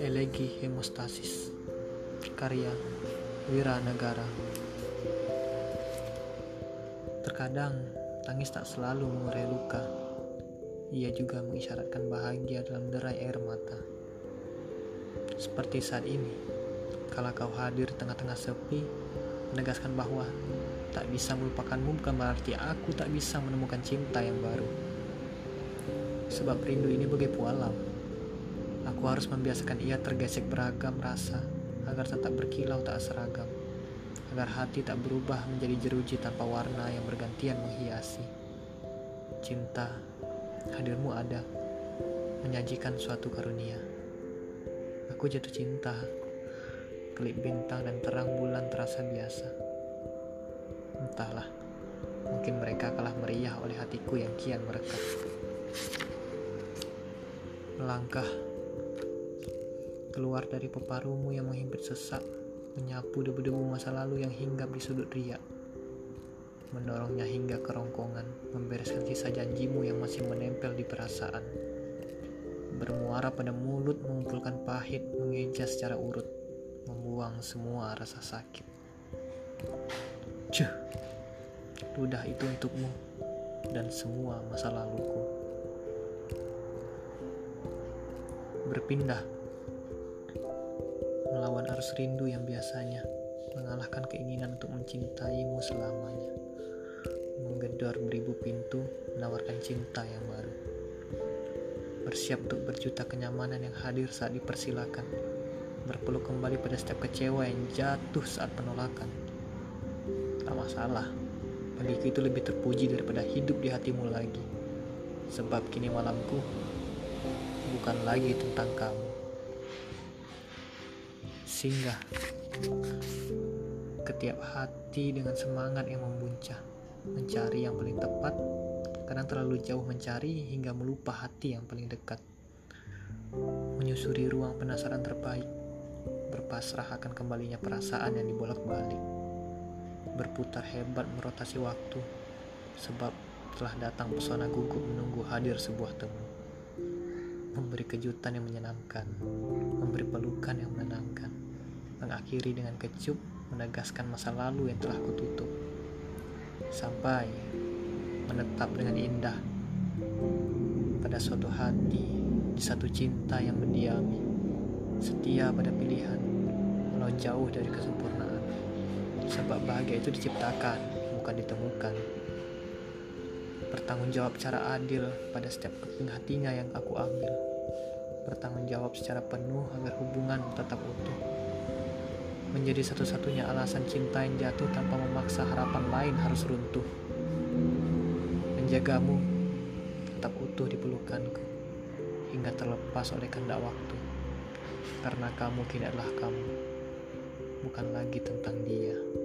Elegi Hemostasis Karya Wira Negara Terkadang tangis tak selalu mengurai luka. Ia juga mengisyaratkan bahagia dalam derai air mata. Seperti saat ini Kala kau hadir tengah-tengah sepi Menegaskan bahwa Tak bisa melupakanmu bukan berarti aku tak bisa menemukan cinta yang baru. Sebab rindu ini bagai pualam. Aku harus membiasakan ia tergesek beragam rasa agar tetap berkilau tak seragam. Agar hati tak berubah menjadi jeruji tanpa warna yang bergantian menghiasi. Cinta, hadirmu ada, menyajikan suatu karunia. Aku jatuh cinta, kelip bintang dan terang bulan terasa biasa Entahlah, mungkin mereka kalah meriah oleh hatiku yang kian merekat. Melangkah keluar dari peparumu yang menghimpit sesak, menyapu debu-debu masa lalu yang hinggap di sudut riak, mendorongnya hingga kerongkongan, membereskan sisa janjimu yang masih menempel di perasaan, bermuara pada mulut mengumpulkan pahit, mengeja secara urut, membuang semua rasa sakit. Cuh, ludah itu untukmu dan semua masa laluku. Berpindah melawan arus rindu yang biasanya mengalahkan keinginan untuk mencintaimu selamanya. Menggedor beribu pintu, menawarkan cinta yang baru. Bersiap untuk berjuta kenyamanan yang hadir saat dipersilakan. Berpeluk kembali pada setiap kecewa yang jatuh saat penolakan Tak masalah, bagiku itu lebih terpuji daripada hidup di hatimu lagi. Sebab kini malamku bukan lagi tentang kamu. Singgah ketiap hati dengan semangat yang membuncah, mencari yang paling tepat, kadang terlalu jauh mencari hingga melupa hati yang paling dekat. Menyusuri ruang penasaran terbaik, berpasrah akan kembalinya perasaan yang dibolak-balik berputar hebat merotasi waktu sebab telah datang pesona gugup menunggu hadir sebuah temu. Memberi kejutan yang menyenangkan memberi pelukan yang menenangkan mengakhiri dengan kecup menegaskan masa lalu yang telah kututup. Sampai menetap dengan indah pada suatu hati di satu cinta yang mendiami setia pada pilihan walau jauh dari kesempurnaan Sebab bahagia itu diciptakan, bukan ditemukan. Bertanggung jawab secara adil pada setiap keping hatinya yang aku ambil. Bertanggung jawab secara penuh agar hubungan tetap utuh. Menjadi satu-satunya alasan cinta yang jatuh tanpa memaksa harapan lain harus runtuh. Menjagamu tetap utuh di pelukanku hingga terlepas oleh kehendak waktu. Karena kamu kini adalah kamu bukan lagi tentang dia.